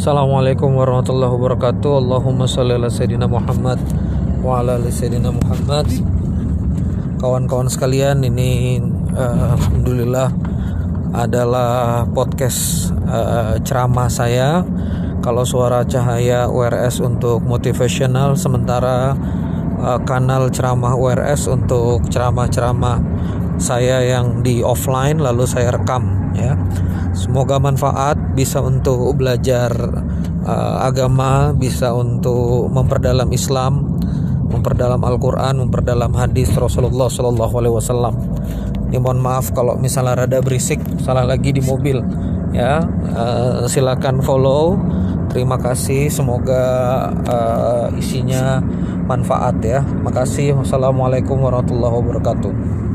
Assalamualaikum warahmatullahi wabarakatuh. Allahumma salli ala Sayyidina Muhammad Wa ala Sayyidina Muhammad. Kawan-kawan sekalian ini uh, Alhamdulillah adalah podcast uh, ceramah saya. Kalau suara cahaya URS untuk motivational Sementara uh, kanal ceramah URS untuk ceramah-ceramah saya yang di offline lalu saya rekam ya semoga manfaat bisa untuk belajar uh, agama bisa untuk memperdalam Islam memperdalam Al-Quran memperdalam hadis Rasulullah Shallallahu Alaihi Wasallam. Ini mohon maaf kalau misalnya rada berisik salah lagi di mobil. Ya uh, silakan follow. Terima kasih. Semoga uh, isinya manfaat ya. Makasih. Wassalamualaikum warahmatullahi wabarakatuh